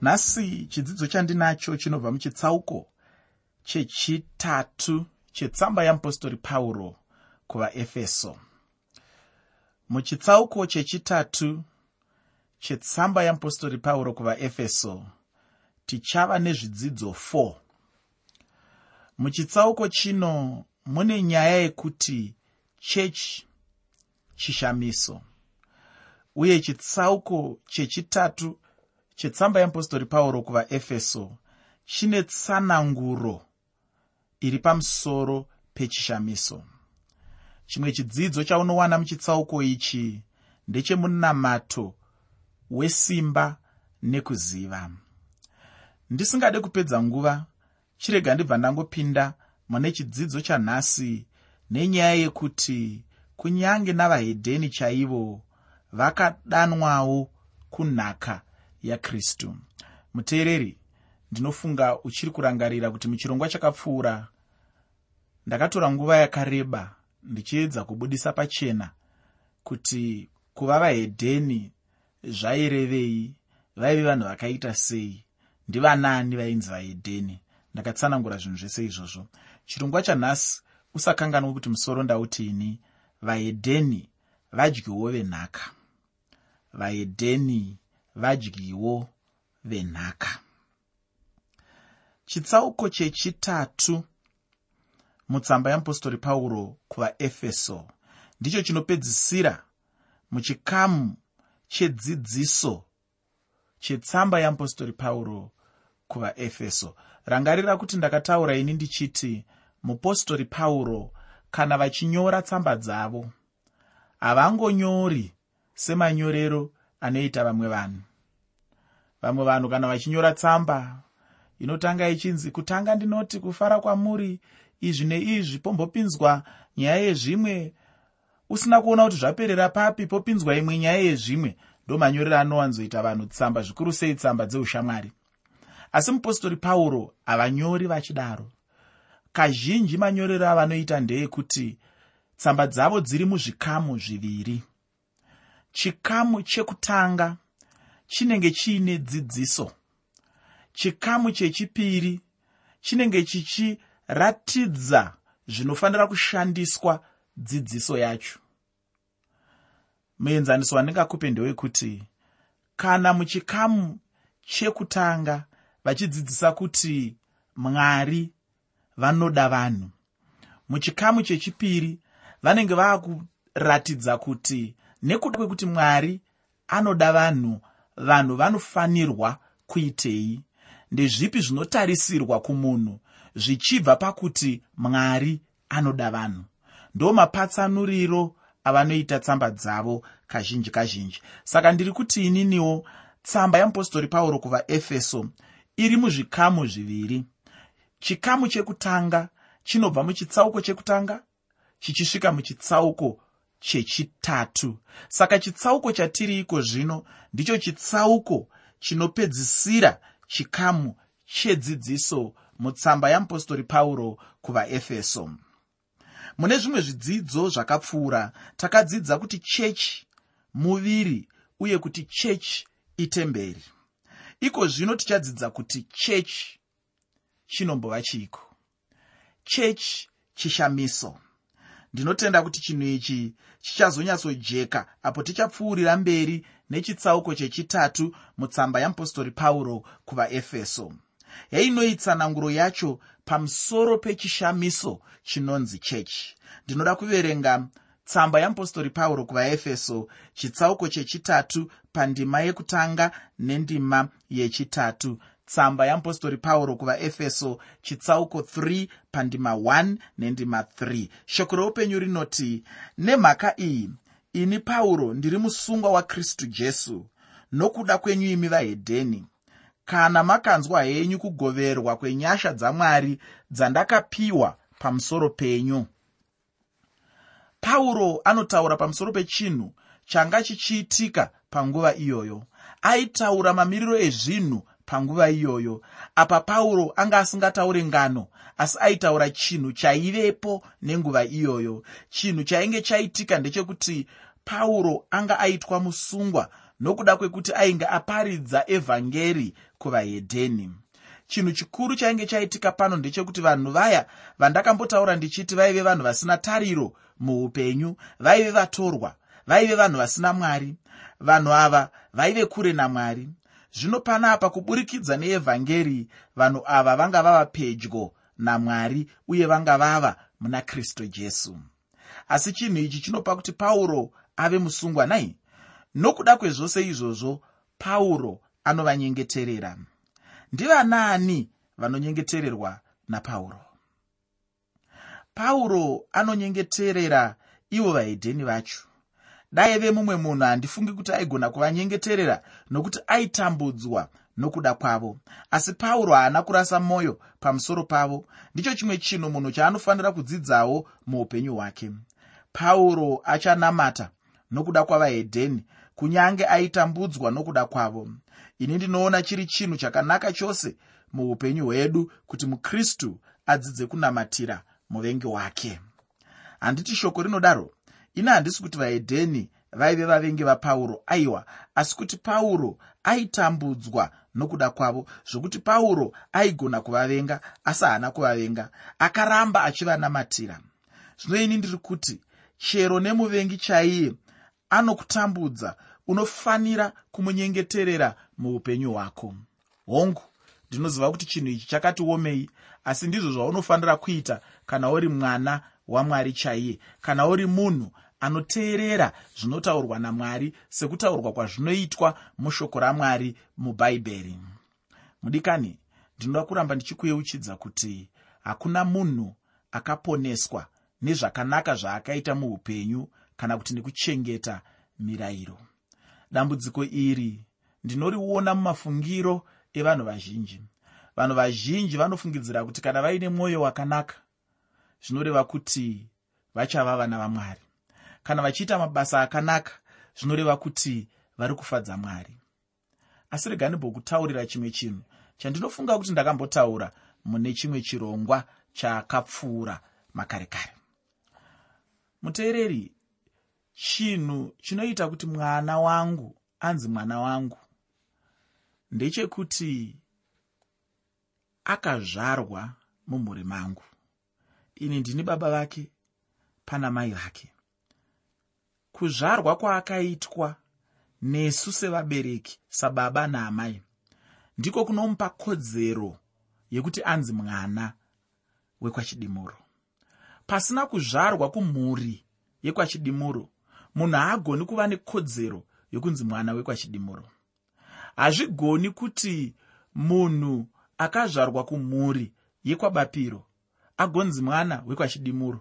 nhasi chidzidzo chandinacho chinobva muchitsauko chechitatu chetsamba yeapostori pauro kuvaefeso. Muchitsauko chechitatu chetsamba yeapostori pauro kuvaefeso tichava nezvidzidzo 4 muchitsauko chino mune nyaya yekuti chechi chishamiso uye chitsauko chechitatu chetsamba yeapostori pauro kuvaefeso chine tsananguro iri pamusoro pechishamiso. Chimwe chidzidzo chaunowana muchitsauko ichi ndechemunamato wesimba nekuziva. Ndisingade kupedza nguva chirega ndibva ndangopinda mune chidzidzo chanhasi nenyaya yekuti kunyange navahedheni chaivo vakadanwawo kunhaka yakristu. Muteereri ndinofunga uchiri kurangarira kuti muchirongwa chakapfuura. Ndakatora nguva yakareba ndichiedza kubudisa pachena kuti kuva vahedheni zvairevei vaive vanhu vakaita sei ndivanani vainzi vahedheni. Ndakatsanangura zvinhu zvese izvozvo. Chirongwa chanhasi usakanganwa kuti musoro ndautini vahedheni vadyiwo venhaka. Vahedheni vadyiwo venhaka. Chitsauko chechitatu mutsamba yeapostori pauro kuvaefeso ndicho chinopedzisira muchikamu chedzidziso chetsamba yeapostori pauro kuvaefeso. Rangarira kuti ndakataura ini ndichiti mupostori pauro kana vachinyora tsamba dzavo havangonyori semanyorero anoita vamwe vanhu vamwe vanhu kana vachinyora tsamba inotanga ichinzi kutanga ndinoti kufara kwamuri izvi neizvi pombopinzwa nyaya yezvimwe. Usina kuona kuti zvaperera papi popinzwa imwe nyaya yezvimwe. Ndo manyorero anowanzoita vanhu tsamba zvikuru sei tsamba dzeushamwari asi mupostori pauro havanyori vachidaro. Kazhinji manyorero avanoita ndeyekuti tsamba dzavo dziri muzvikamu zviviri. Chikamu chekutanga chinenge chiine dzidziso. Chikamu chechipiri chinenge chichiratidza zvinofanira kushandiswa dzidziso yacho. Muenzaniso wandingakupe ndewekuti kana muchikamu chekutanga vachidzidzisa kuti mwari vanoda vanhu muchikamu chechipiri vanenge vaakuratidza kuti nekuda kwekuti mwari anoda vanhu vanhu vanofanirwa kuitei? Ndezvipi zvinotarisirwa kumunhu? Zvichibva pakuti mwari anoda vanhu. Ndo mapatsanuriro avanoita tsamba dzavo kazhinji kazhinji. Saka ndiri kuti ininiwo tsamba yeapostori pauro kuvaefeso iri muzvikamu zviviri. Chikamu chekutanga chinobva muchitsauko chekutanga chichisvika muchitsauko chechitatu. Saka chitsauko chatiri iko zvino? Ndicho chitsauko chinopedzisira chikamu chedzidziso mutsamba yeapostori pauro kuvaefeso. Mune zvimwe zvidzidzo zvakapfuura. Takadzidza kuti chechi muviri uye kuti chechi itemberi. Iko zvino tichadzidza kuti chechi chinombova chiiko? Chechi chishamiso ndinotenda kuti chinhu ichi chichazonyatsojeka apo tichapfuurira mberi nechitsauko chechitatu mutsamba yeapostori pauro kuvaefeso. Yainoitsananguro yacho pamusoro pechishamiso chinonzi chechi. Ndinoda kuverenga tsamba yeapostori pauro kuvaefeso chitsauko chechitatu pandima yekutanga nendima yechitatu tsamba yeapostori pauro kuvaefeso chitsauko 3 pandima 1 nendima 3 shoko reupenyu rinoti nemhaka iyi ini pauro ndiri musungwa wakristu jesu. Nokuda kwenyu imi vahedheni kana makanzwa henyu kugoverwa kwenyasha dzamwari dzandakapiwa pamusoro penyu. Pauro anotaura pamusoro pechinhu changa chichiitika panguva iyoyo. Aitaura mamiriro ezvinhu panguva iyoyo. Apa pauro anga asingataure ngano asi aitaura chinhu chaivepo nenguva iyoyo. Chinhu chainge chaitika ndechekuti pauro anga aitwa musungwa nokuda kwekuti ainge aparidza evhangeri kuvahedheni. Chinhu chikuru chainge chaitika pano ndechekuti vanhu vaya vandakambotaura ndichiti vaive vanhu vasina tariro muupenyu vaive vatorwa vaive vanhu vasina mwari. Vanhu ava vaive kure namwari zvino panapa kuburikidza neevhangeri vanhu ava vanga vava pedyo namwari uye vanga vava muna kristu jesu. Asi chinhu ichi chinopa kuti pauro ave musungwa nai nokuda kwezvose izvozvo pauro anovanyengeterera. Ndivanaani vanonyengetererwa napauro pauro? Anonyengeterera ivo vahedheni vacho daive mumwe munhu handifungi kuti aigona kuvanyengeterera nokuti aitambudzwa nokuda kwavo. Asi pauro haana kurasa mwoyo pamusoro pavo. Ndicho chimwe chinhu munhu chaanofanira kudzidzawo muupenyu hwake. Pauro achanamata nokuda kwavahedheni kunyange aitambudzwa nokuda kwavo. Ini ndinoona chiri chinhu chakanaka chose muupenyu hwedu kuti mukristu adzidze kunamatira muvengi wake. Handiti shoko rinodaro ini handisi kuti vahedheni vaive vavengi vapauro. Aiwa asi kuti pauro aitambudzwa nokuda kwavo zvokuti pauro aigona kuvavenga asi haana kuvavenga. Akaramba achivanamatira zvino ini ndiri kuti chero nemuvengi chaiye anokutambudza unofanira kumunyengeterera muupenyu hwako. Hongu ndinoziva kuti chinhu ichi chakati omei asi ndizvo zvaunofanira kuita kana uri mwana wamwari chaiye kana uri munhu anoteerera zvinotaurwa namwari sekutaurwa kwazvinoitwa mushoko ramwari mubhaibheri mudikani ndinoda kuramba ndichikuyeuchidza kuti hakuna munhu akaponeswa nezvakanaka zvaakaita muupenyu kana kuti nekuchengeta mirayiro. Dambudziko iri ndinoriona mumafungiro evanhu vazhinji. Vanhu vazhinji vanofungidzira kuti kana vaine mwoyo wakanaka zvinoreva kuti vachava vana vamwari kana vachiita mabasa akanaka zvinoreva kuti vari kufadza mwari. Asi rega ndimbokutaurira chimwe chinhu. Chandinofunga kuti ndakambotaura mune chimwe chirongwa chakapfuura makare kare. Muteereri chinhu chinoita kuti mwana wangu anzi mwana wangu ndechekuti akazvarwa mumhuri mangu. Ini ndini baba vake pana mai vake kuzvarwa kwaakaitwa nesu sevabereki sababa naamai. Ndiko kunomupa kodzero yekuti anzi mwana wekwachidimuro. Pasina kuzvarwa kumhuri yekwachidimuro munhu haagoni kuva nekodzero yokunzi mwana wekwachidimuro. Hazvigoni kuti munhu akazvarwa kumhuri yekwabapiro agonzi mwana wekwachidimuro.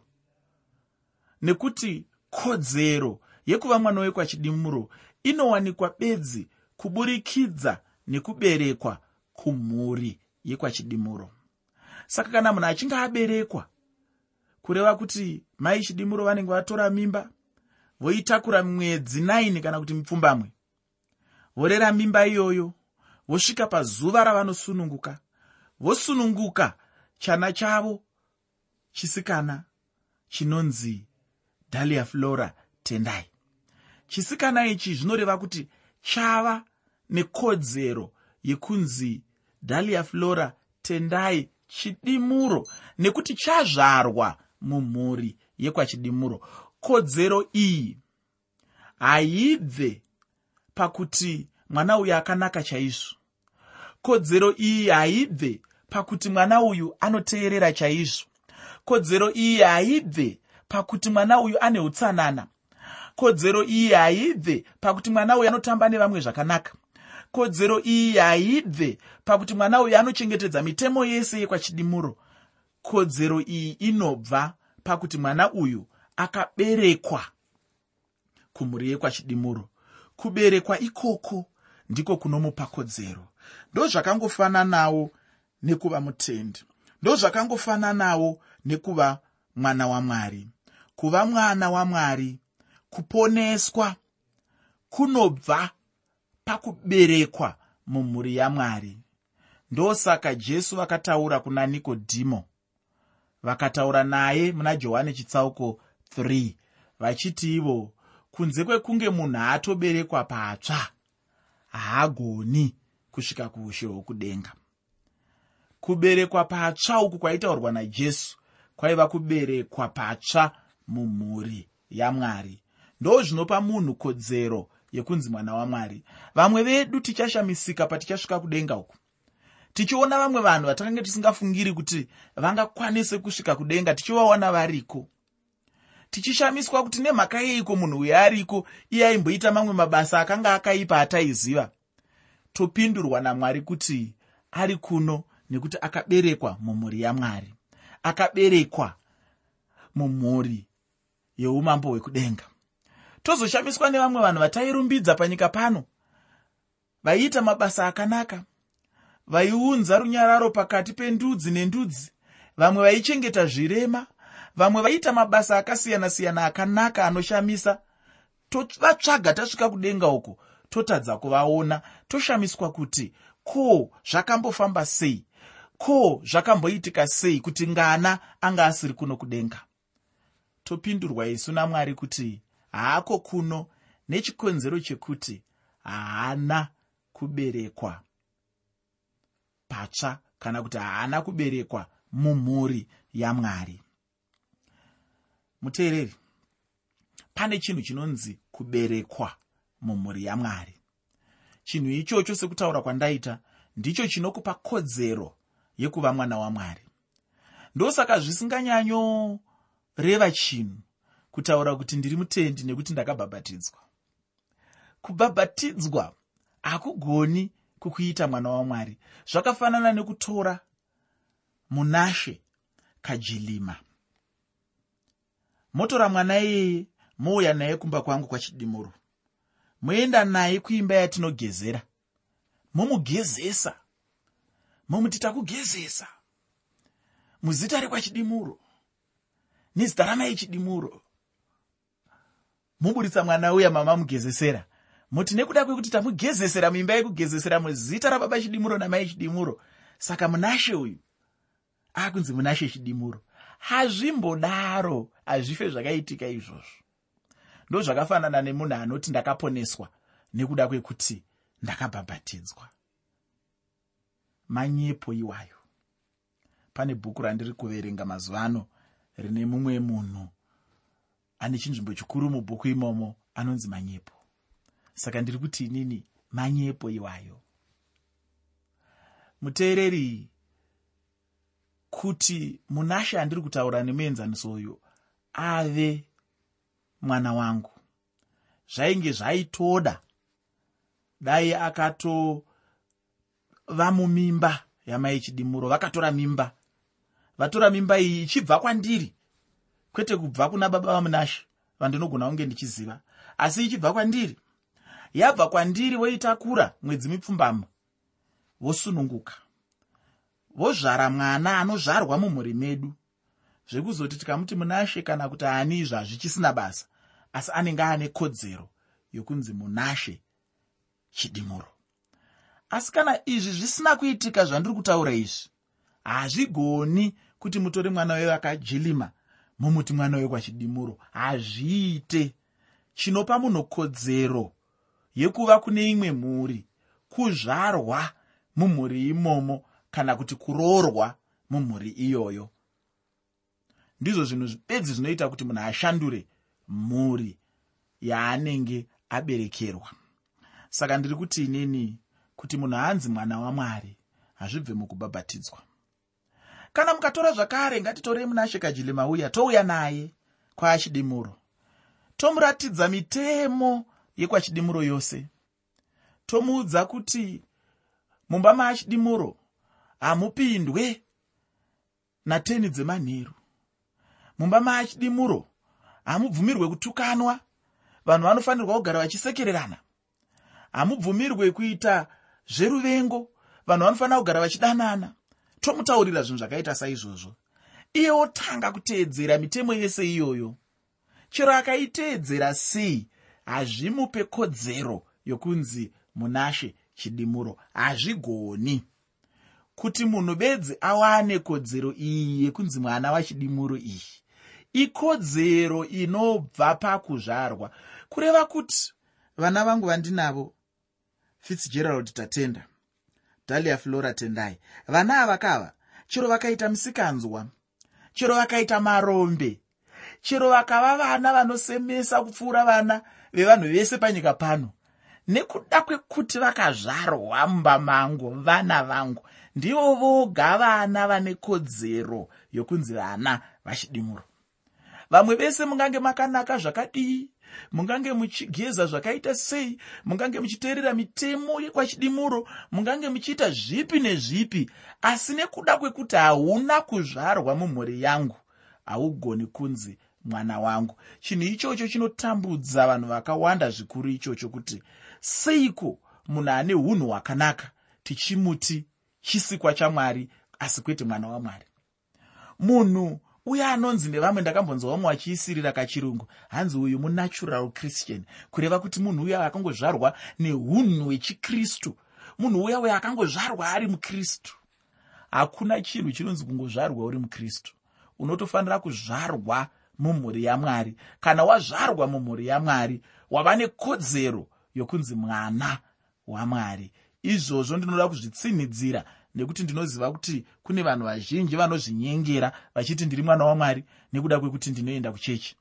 Nekuti kodzero yekuva mwana wekwachidimuro inowanikwa bedzi kuburikidza nekuberekwa kumhuri yekwachidimuro saka kana munhu achinge aberekwa kureva kuti mai chidimuro vanenge vatora mimba voitakura mwedzi 9 kana kuti mipfumbamwe vorera mimba iyoyo vosvika pazuva ravanosununguka vosununguka chana chavo chisikana chinonzi dalia flora tendai chisikana ichi zvinoreva kuti chava nekodzero yekunzi dalia flora tendai chidimuro nekuti chazvarwa mumhuri yekwachidimuro. Kodzero iyi haibve pakuti mwana uyu akanaka chaizvo. Kodzero iyi haibve pakuti mwana uyu anoteerera chaizvo. Kodzero iyi haibve pakuti mwana uyu ane utsanana kodzero iyi haibve pakuti mwana uyu anotamba nevamwe zvakanaka. Kodzero iyi haibve pakuti mwana uyu anochengetedza mitemo yese yekwachidimuro. Kodzero iyi inobva pakuti mwana uyu akaberekwa kumhuri yekwachidimuro. Kuberekwa ikoko ndiko kunomupa kodzero. Ndozvakangofananawo nekuva mutendi. Ndozvakangofananawo nekuva mwana wamwari kuva mwana wamwari kuponeswa kunobva pakuberekwa mumhuri yamwari. Ndosaka jesu vakataura kuna nikodhimo vakataura naye muna johani chitsauko 3 vachiti ivo kunze kwekunge munhu atoberekwa patsva haagoni kusvika kuushe hwokudenga. Kuberekwa patsva uku kwaitaurwa najesu kwaiva kuberekwa patsva mumhuri yamwari ndo zvinopa munhu kodzero yekunzi mwana wamwari. Vamwe vedu tichashamisika patichasvika kudenga uku. Tichiona vamwe vanhu vatakange tisingafungiri kuti vangakwanise kusvika kudenga tichivaona variko. Tichishamiswa kuti nemhaka yeiko munhu uyo ariko iye aimboita mamwe mabasa akanga akaipa ataiziva. Topindurwa namwari kuti ari kuno nekuti akaberekwa mumhuri yamwari. Akaberekwa mumhuri yeumambo hwekudenga tozoshamiswa nevamwe vanhu vatairumbidza panyika pano. Vaiita mabasa akanaka. Vaiunza runyararo pakati pendudzi nendudzi. Vamwe vaichengeta zvirema. Vamwe vaiita mabasa akasiyana-siyana akanaka anoshamisa. Tovatsvaga tasvika kudenga uko totadza kuvaona. Toshamiswa kuti ko zvakambofamba sei? Ko zvakamboitika sei kuti ngana anga asiri kuno kudenga? Topindurwa isu namwari kuti haako kuno. Nechikonzero chekuti haana kuberekwa patsva kana kuti haana kuberekwa mumhuri yamwari. Muteereri pane chinhu chinonzi kuberekwa mumhuri yamwari. Chinhu ichocho sekutaura kwandaita ndicho chinokupa kodzero yekuva mwana wamwari. Ndosaka zvisinganyanyoreva chinhu kutaura kuti ndiri mutendi nekuti ndakabhabhatidzwa. Kubhabhatidzwa hakugoni kukuita mwana wamwari. Zvakafanana nekutora munashe kajilima. Motora mwana iyeye mouya naye kumba kwangu kwachidimuro. Moenda naye kuimba yatinogezera. Momugezesa. Momuti takugezesa muzita rekwachidimuro. Nezita ramai chidimuro muburitsa mwana uya mama mugezesera. Muti nekuda kwekuti tamugezesera muimba yekugezesera muzita rababa chidimuro namai chidimuro saka munashe uyu. Akunzi munashe chidimuro. Hazvimbodaro hazvife zvakaitika izvozvo. Ndo zvakafanana nemunhu anoti ndakaponeswa nekuda kwekuti ndakabhabhatidzwa. Manyepo iwayo. Pane bhuku randiri kuverenga mazuva ano rine mumwe munhu ane chinzvimbo chikuru mubhuku imomo anonzi manyepo. Saka ndiri kuti inini manyepo iwayo. Muteereri kuti munashe andiri kutaura nemuenzaniso uyu ave mwana wangu. Zvainge zvaitoda. Dai akatova mumimba yamai chidimuro vakatora mimba. Vatora mimba iyi ichibva kwandiri kwete kubva kuna baba vamunashe vandinogona kunge ndichiziva. Asi ichibva kwandiri yabva kwandiri voitakura mwedzi mipfumbamwe vosununguka vozvara mwana anozvarwa mumhuri medu. Zvekuzoti tikamuti munashe kana kuti ani izvo hazvichisina basa asi anenge ane kodzero yokunzi munashe chidimuro. Asi kana izvi zvisina kuitika zvandiri kutaura izvi hazvigoni kuti mutore mwana wevakajilima mumuti mwana wekwachidimuro hazviite. Chinopa munhu kodzero yekuva kune imwe mhuri kuzvarwa mumhuri imomo kana kuti kuroorwa mumhuri iyoyo. Ndizvo zvinhu bedzi zvinoita kuti munhu ashandure mhuri yaanenge aberekerwa. Saka ndiri kuti inini kuti munhu anzi mwana wamwari hazvibve mukubhabhatidzwa kana mukatora zvakare ngatitorei munashe kajilima uya touya naye kwaachidimuro tomuratidza mitemo yekwachidimuro yose. Tomuudza kuti mumba maachidimuro hamupindwe nateni dzemanheru. Mumba maachidimuro hamubvumirwe kutukanwa. Vanhu vanofanirwa kugara vachisekererana. Hamubvumirwe kuita zveruvengo. Vanhu vanofanira kugara vachidanana tomutaurira zvinhu zvakaita saizvozvo. Iye otanga kuteedzera mitemo yese iyoyo. Chero akaiteedzera sei? Hazvimupe kodzero yokunzi munashe chidimuro hazvigoni. Kuti munhu bedzi awane kodzero iyi yekunzi mwana wachidimuro iyi. Ikodzero inobva pakuzvarwa. Kureva kuti vana vangu vandinavo fitzgerald tatenda dalia flora tendai. Vana ava kava chero vakaita musikanzwa chero vakaita marombe chero vakava vana vanosemesa kupfuura vana vevanhu vese panyika pano. Nekuda kwekuti vakazvarwa mumba mangu vana vangu ndivo voga vana vane kodzero yokunzi vana vachidimuro vamwe vese mungange makanaka zvakadii mungange muchigeza zvakaita sei? Mungange muchiteerera mitemo yekwachidimuro mungange muchiita zvipi nezvipi? Asi nekuda kwekuti hauna kuzvarwa mumhuri yangu haugoni kunzi mwana wangu. Chinhu ichocho chinotambudza vanhu vakawanda zvikuru ichocho kuti seiko munhu ane unhu hwakanaka tichimuti chisikwa chamwari asi kwete mwana wamwari? Munhu uye anonzi nevamwe ndakambonzwa vamwe vachiisirira kachirungu hanzi uyu munatural christian. Kureva kuti munhu uya akangozvarwa neunhu hwechikristu munhu uya uyo akangozvarwa ari mukristu. Hakuna chinhu chinonzi kungozvarwa uri mukristu. Unotofanira kuzvarwa mumhuri yamwari. Kana wazvarwa mumhuri yamwari wava nekodzero yokunzi mwana wamwari izvozvo ndinoda kuzvitsinhidzira nekuti ndinoziva kuti kune vanhu vazhinji vanozvinyengera vachiti ndiri mwana wamwari nekuda kwekuti ndinoenda kuchechi.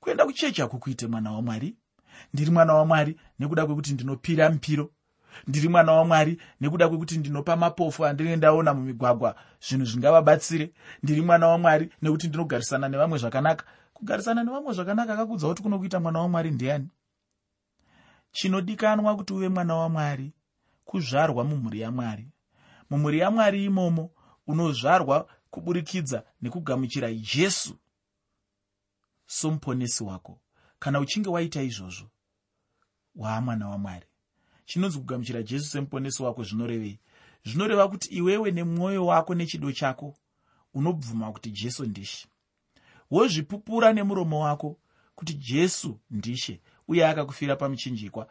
Kuenda kuchechi hakukuite mwana wamwari ndiri mwana wamwari nekuda kwekuti ndinopira mupiro ndiri mwana wamwari nekuda kwekuti ndinopa mapofu andinendaona mumigwagwa zvinhu zvingavabatsire ndiri mwana wamwari nekuti ndinogarisana nevamwe zvakanaka. Kugarisana nevamwe zvakanaka akakudza kuti kunokuita mwana wamwari ndiani? Chinodikanwa kuti uve mwana wamwari kuzvarwa mumhuri yamwari mumhuri yamwari imomo unozvarwa kuburikidza nekugamuchira jesu somuponesi wako. Kana uchinge waita izvozvo waamwana wamwari. Chinonzi kugamuchira jesu semuponesi wako zvinorevei? Zvinoreva kuti iwewe nemwoyo wako nechido chako unobvuma kuti jesu ndishe wozvipupura nemuromo wako kuti jesu ndishe uye akakufira pamuchinjikwa.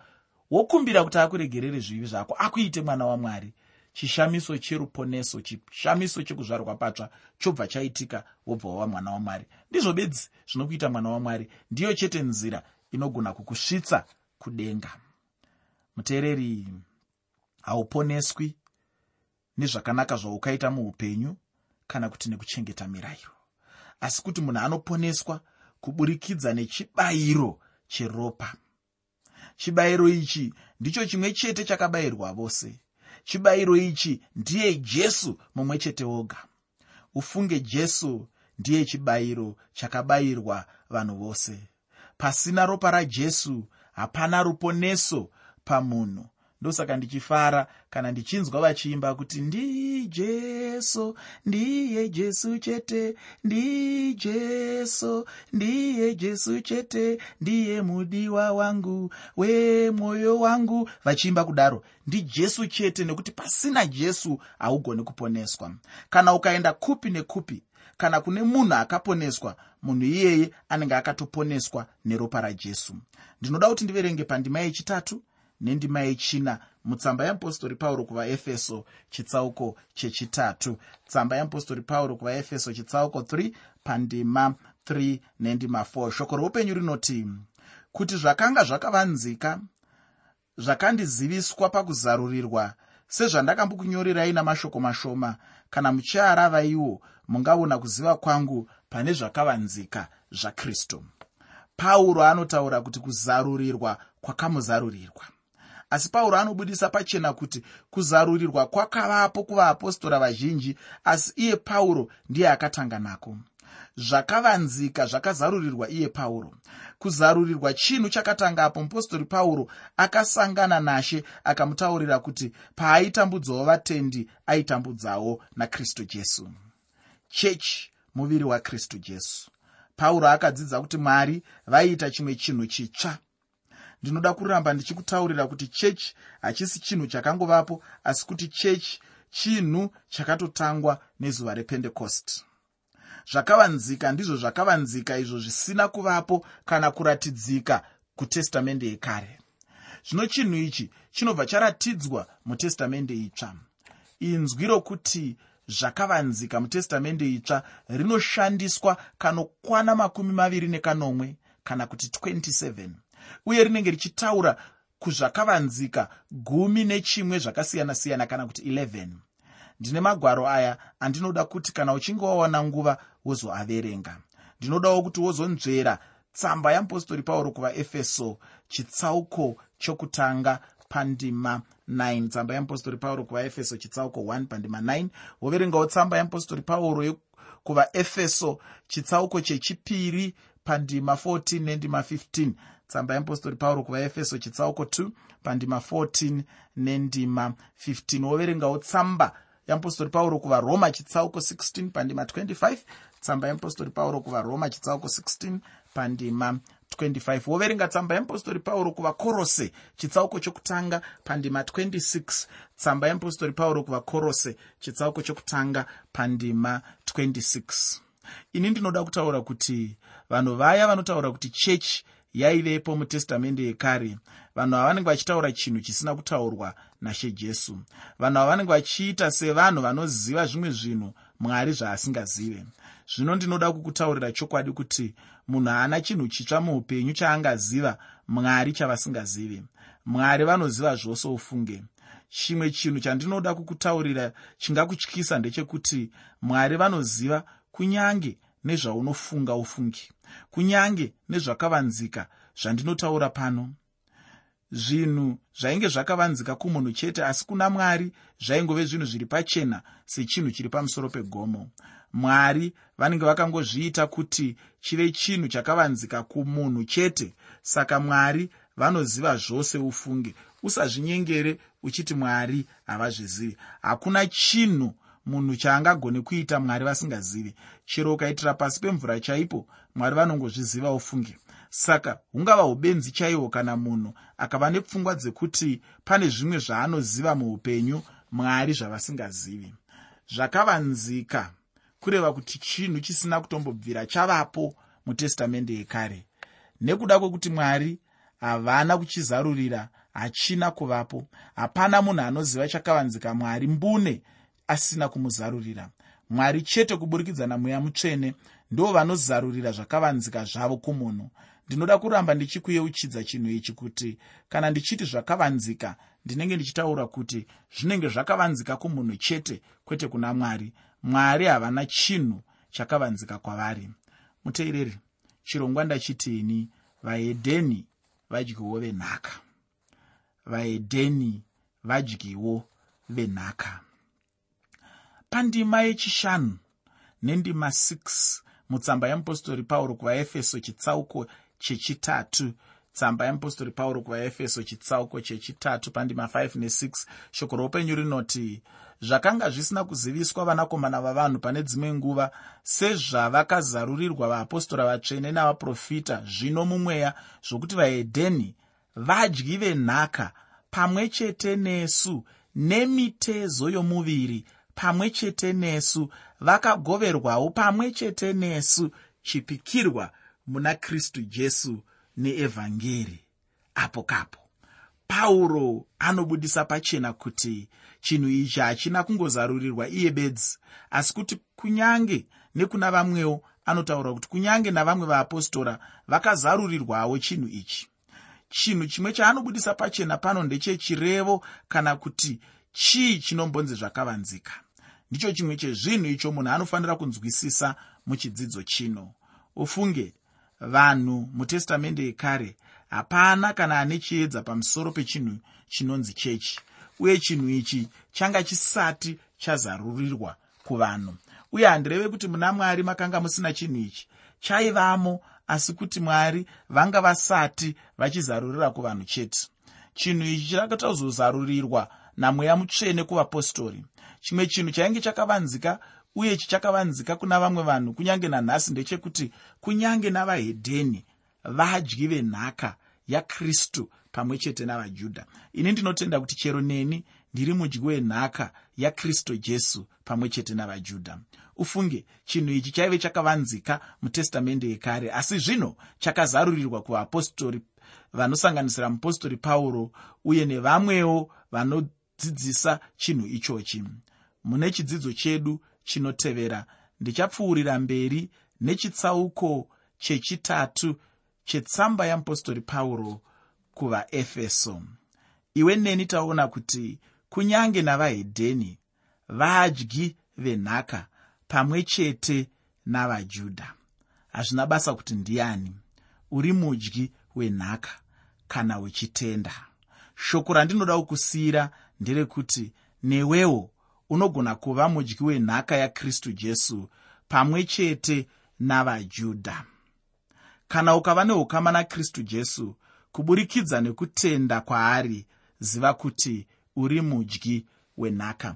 Wokumbira kuti akuregerere zvivi zvako akuite mwana wamwari chishamiso cheruponeso chishamiso chekuzvarwa patsva chobva chaitika wobva wava mwana wamwari. Ndizvo bedzi zvinokuita mwana wamwari ndiyo chete nzira inogona kukusvitsa kudenga. Muteereri hauponeswi nezvakanaka zvaukaita muupenyu kana kuti nekuchengeta mirayiro asi kuti munhu anoponeswa kuburikidza nechibayiro cheropa. Chibayiro ichi ndicho chimwe chete chakabayirwa vose chibayiro ichi ndiye jesu mumwe chete woga. Ufunge jesu ndiye chibayiro chakabayirwa vanhu vose. Pasina ropa rajesu hapana ruponeso pamunhu ndosaka ndichifara kana ndichinzwa vachiimba kuti ndijesu ndiye jesu chete ndijesu ndiye jesu chete ndiye mudiwa wangu wemwoyo wangu. Vachiimba kudaro ndijesu chete nekuti pasina jesu haugoni kuponeswa. Kana ukaenda kupi nekupi kana kune munhu akaponeswa munhu iyeye anenge akatoponeswa neropa rajesu. Ndinoda kuti ndiverenge pandima yechitatu nendima yechina. Mutsamba yeapostori pauro kuvaefeso chitsauko chechitatu. Tsamba yeapostori pauro kuvaefeso chitsauko 3 pandima 3 nendima 4 shoko roupenyu rinoti kuti zvakanga zvakavanzika zvakandiziviswa pakuzarurirwa sezvandakambokunyorerai namashoko mashoma. Kana muchiarava iwo mungaona kuziva kwangu pane zvakavanzika zvakristu. Pauro anotaura kuti kuzarurirwa kwakamuzarurirwa asi pauro anobudisa pachena kuti kuzarurirwa kwakavapo kuvaapostora vazhinji asi iye pauro ndiye akatanga nako. Zvakavanzika zvakazarurirwa iye pauro. Kuzarurirwa chinhu chakatangapo mupostori pauro akasangana nashe akamutaurira kuti paaitambudzawo vatendi aitambudzawo nakristu jesu. Chechi muviri wakristu jesu. Pauro akadzidza kuti mwari vaiita chimwe chinhu chitsva ndinoda kuramba ndichikutaurira kuti chechi hachisi chinhu chakangovapo asi kuti chechi chinhu chakatotangwa nezuva rependecost zvakavanzika ndizvo zvakavanzika izvo zvisina kuvapo kana kuratidzika kutestamende yekare. Zvino chinhu ichi chinobva charatidzwa mutestamende itsva. Inzwi rokuti zvakavanzika mutestamende itsva rinoshandiswa kanokwana makumi maviri nekanomwe kana kuti 27 uye rinenge richitaura kuzvakavanzika gumi nechimwe zvakasiyana-siyana kana kuti 11 ndine magwaro aya andinoda kuti kana uchinge wawana nguva wozoaverenga. Ndinodawo kuti wozonzvera tsamba yeapostori pauro kuvaefeso chitsauko chokutanga pandima 9 tsamba yeapostori pauro kuvaefeso chitsauko 1 pandima 9 woverengawo tsamba yeapostori pauro kuvaefeso chitsauko chechipiri pandima 14 nendima 15 tsamba yeapostori pauro kuvaefeso chitsauko 2 pandima 14 nendima 15 woverengawo tsamba yeapostori pauro kuvaroma chitsauko 16 pandima 25 tsamba yeapostori pauro kuvaroma chitsauko 16 pandima 25 woverenga tsamba yeapostori pauro kuvakorose chitsauko chokutanga pandima 26 tsamba yeapostori pauro kuvakorose chitsauko chokutanga pandima 26 ini ndinoda kutaura kuti vanhu vaya vanotaura kuti chechi yaivepo mutestamende yekare. Vanhu ava vanenge vachitaura chinhu chisina kutaurwa nashe jesu. Vanhu ava vanenge vachiita sevanhu vanoziva zvimwe zvinhu mwari zvaasingazive. Zvino ndinoda kukutaurira chokwadi kuti munhu haana chinhu chitsva muupenyu chaangaziva mwari chavasingazivi mwari vanoziva zvose ufunge. Chimwe chinhu chandinoda kukutaurira chingakutyisa ndechekuti mwari vanoziva kunyange nezvaunofunga ufungi kunyange nezvakavanzika zvandinotaura pano. Zvinhu zvainge zvakavanzika kumunhu chete asi kuna mwari zvaingove zvinhu zviri pachena sechinhu chiri pamusoro pegomo. Mwari vanenge vakangozviita kuti chive chinhu chakavanzika kumunhu chete saka mwari vanoziva zvose ufunge usazvinyengere uchiti mwari havazvizivi. Hakuna chinhu munhu chaangagone kuita mwari vasingazivi. Chero ukaitira pasi pemvura chaipo mwari vanongozviziva ufunge saka hungava ubenzi chaihwo kana munhu akava nepfungwa dzekuti pane zvimwe zvaanoziva muupenyu mwari zvavasingazivi. Zvakavanzika kureva kuti chinhu chisina kutombobvira chavapo mutestamende yekare. Nekuda kwekuti mwari havana kuchizarurira hachina kuvapo. Hapana munhu anoziva chakavanzika mwari mbune asina kumuzarurira. Mwari chete kuburikidza namweya mutsvene ndo vanozarurira zvakavanzika zvavo kumunhu. Ndinoda kuramba ndichikuyeuchidza chinhu ichi kuti kana ndichiti zvakavanzika ndinenge ndichitaura kuti zvinenge zvakavanzika kumunhu chete kwete kuna mwari. Mwari havana chinhu chakavanzika kwavari. Muteereri chirongwa ndachitini vahedheni vadyiwo venhaka. Vahedheni vadyiwo venhaka pandima yechishanu nendima 6 mutsamba yeapostori pauro kuvaefeso chitsauko chechitatu. Tsamba yeapostori pauro kuvaefeso chitsauko chechitatu pandima 5 ne6 shoko roupenyu rinoti zvakanga zvisina kuziviswa vanakomana vavanhu pane dzimwe nguva sezvavakazarurirwa vaapostora vatsvene navaprofita zvino mumweya zvokuti vahedheni vadyi venhaka pamwe chete nesu nemitezo yomuviri pamwe chete nesu vakagoverwawo pamwe chete nesu chipikirwa muna kristu jesu neevhangeri. Apo kapo pauro anobudisa pachena kuti chinhu ichi hachina kungozarurirwa iye bedzi asi kuti kunyange nekuna vamwewo anotaura kuti kunyange navamwe vaapostora vakazarurirwawo chinhu ichi. Chinhu chimwe chaanobudisa pachena pano ndechechirevo kana kuti chii chinombonzi zvakavanzika? Ndicho chimwe chezvinhu icho munhu anofanira kunzwisisa muchidzidzo chino. Ufunge vanhu mutestamende yekare hapana kana ane chiedza pamusoro pechinhu chinonzi chechi uye chinhu ichi changa chisati chazarurirwa kuvanhu. Uye handireve kuti muna mwari makanga musina chinhu ichi chaivamo asi kuti mwari vanga vasati vachizarurira kuvanhu chete. Chinhu ichi chakatozozarurirwa namweya mutsvene kuvapostori. Chimwe chinhu chainge chakavanzika uye chichakavanzika kuna vamwe vanhu kunyange nanhasi ndechekuti kunyange navahedheni vadyi venhaka yakristu pamwe chete navajudha. Ini ndinotenda kuti chero neni ndiri mudyi wenhaka yakristu jesu pamwe chete navajudha. Ufunge chinhu ichi chaive chakavanzika mutestamende yekare asi zvino chakazarurirwa kuvapostori vanosanganisira mupostori pauro uye nevamwewo vanodzidzisa chinhu ichochi. Mune chidzidzo chedu chinotevera. Ndichapfuurira mberi nechitsauko chechitatu chetsamba yeapostori pauro kuvaefeso. Iwe neni taona kuti kunyange navahedheni vadyi venhaka pamwe chete navajudha. Hazvina basa kuti ndiani uri mudyi wenhaka kana wechitenda. Shoko randinoda kukusiyira nderekuti newewo unogona kuva mudyi wenhaka yakristu jesu pamwe chete navajudha. Kana ukava neukama nakristu jesu kuburikidza nekutenda kwaari ziva kuti uri mudyi wenhaka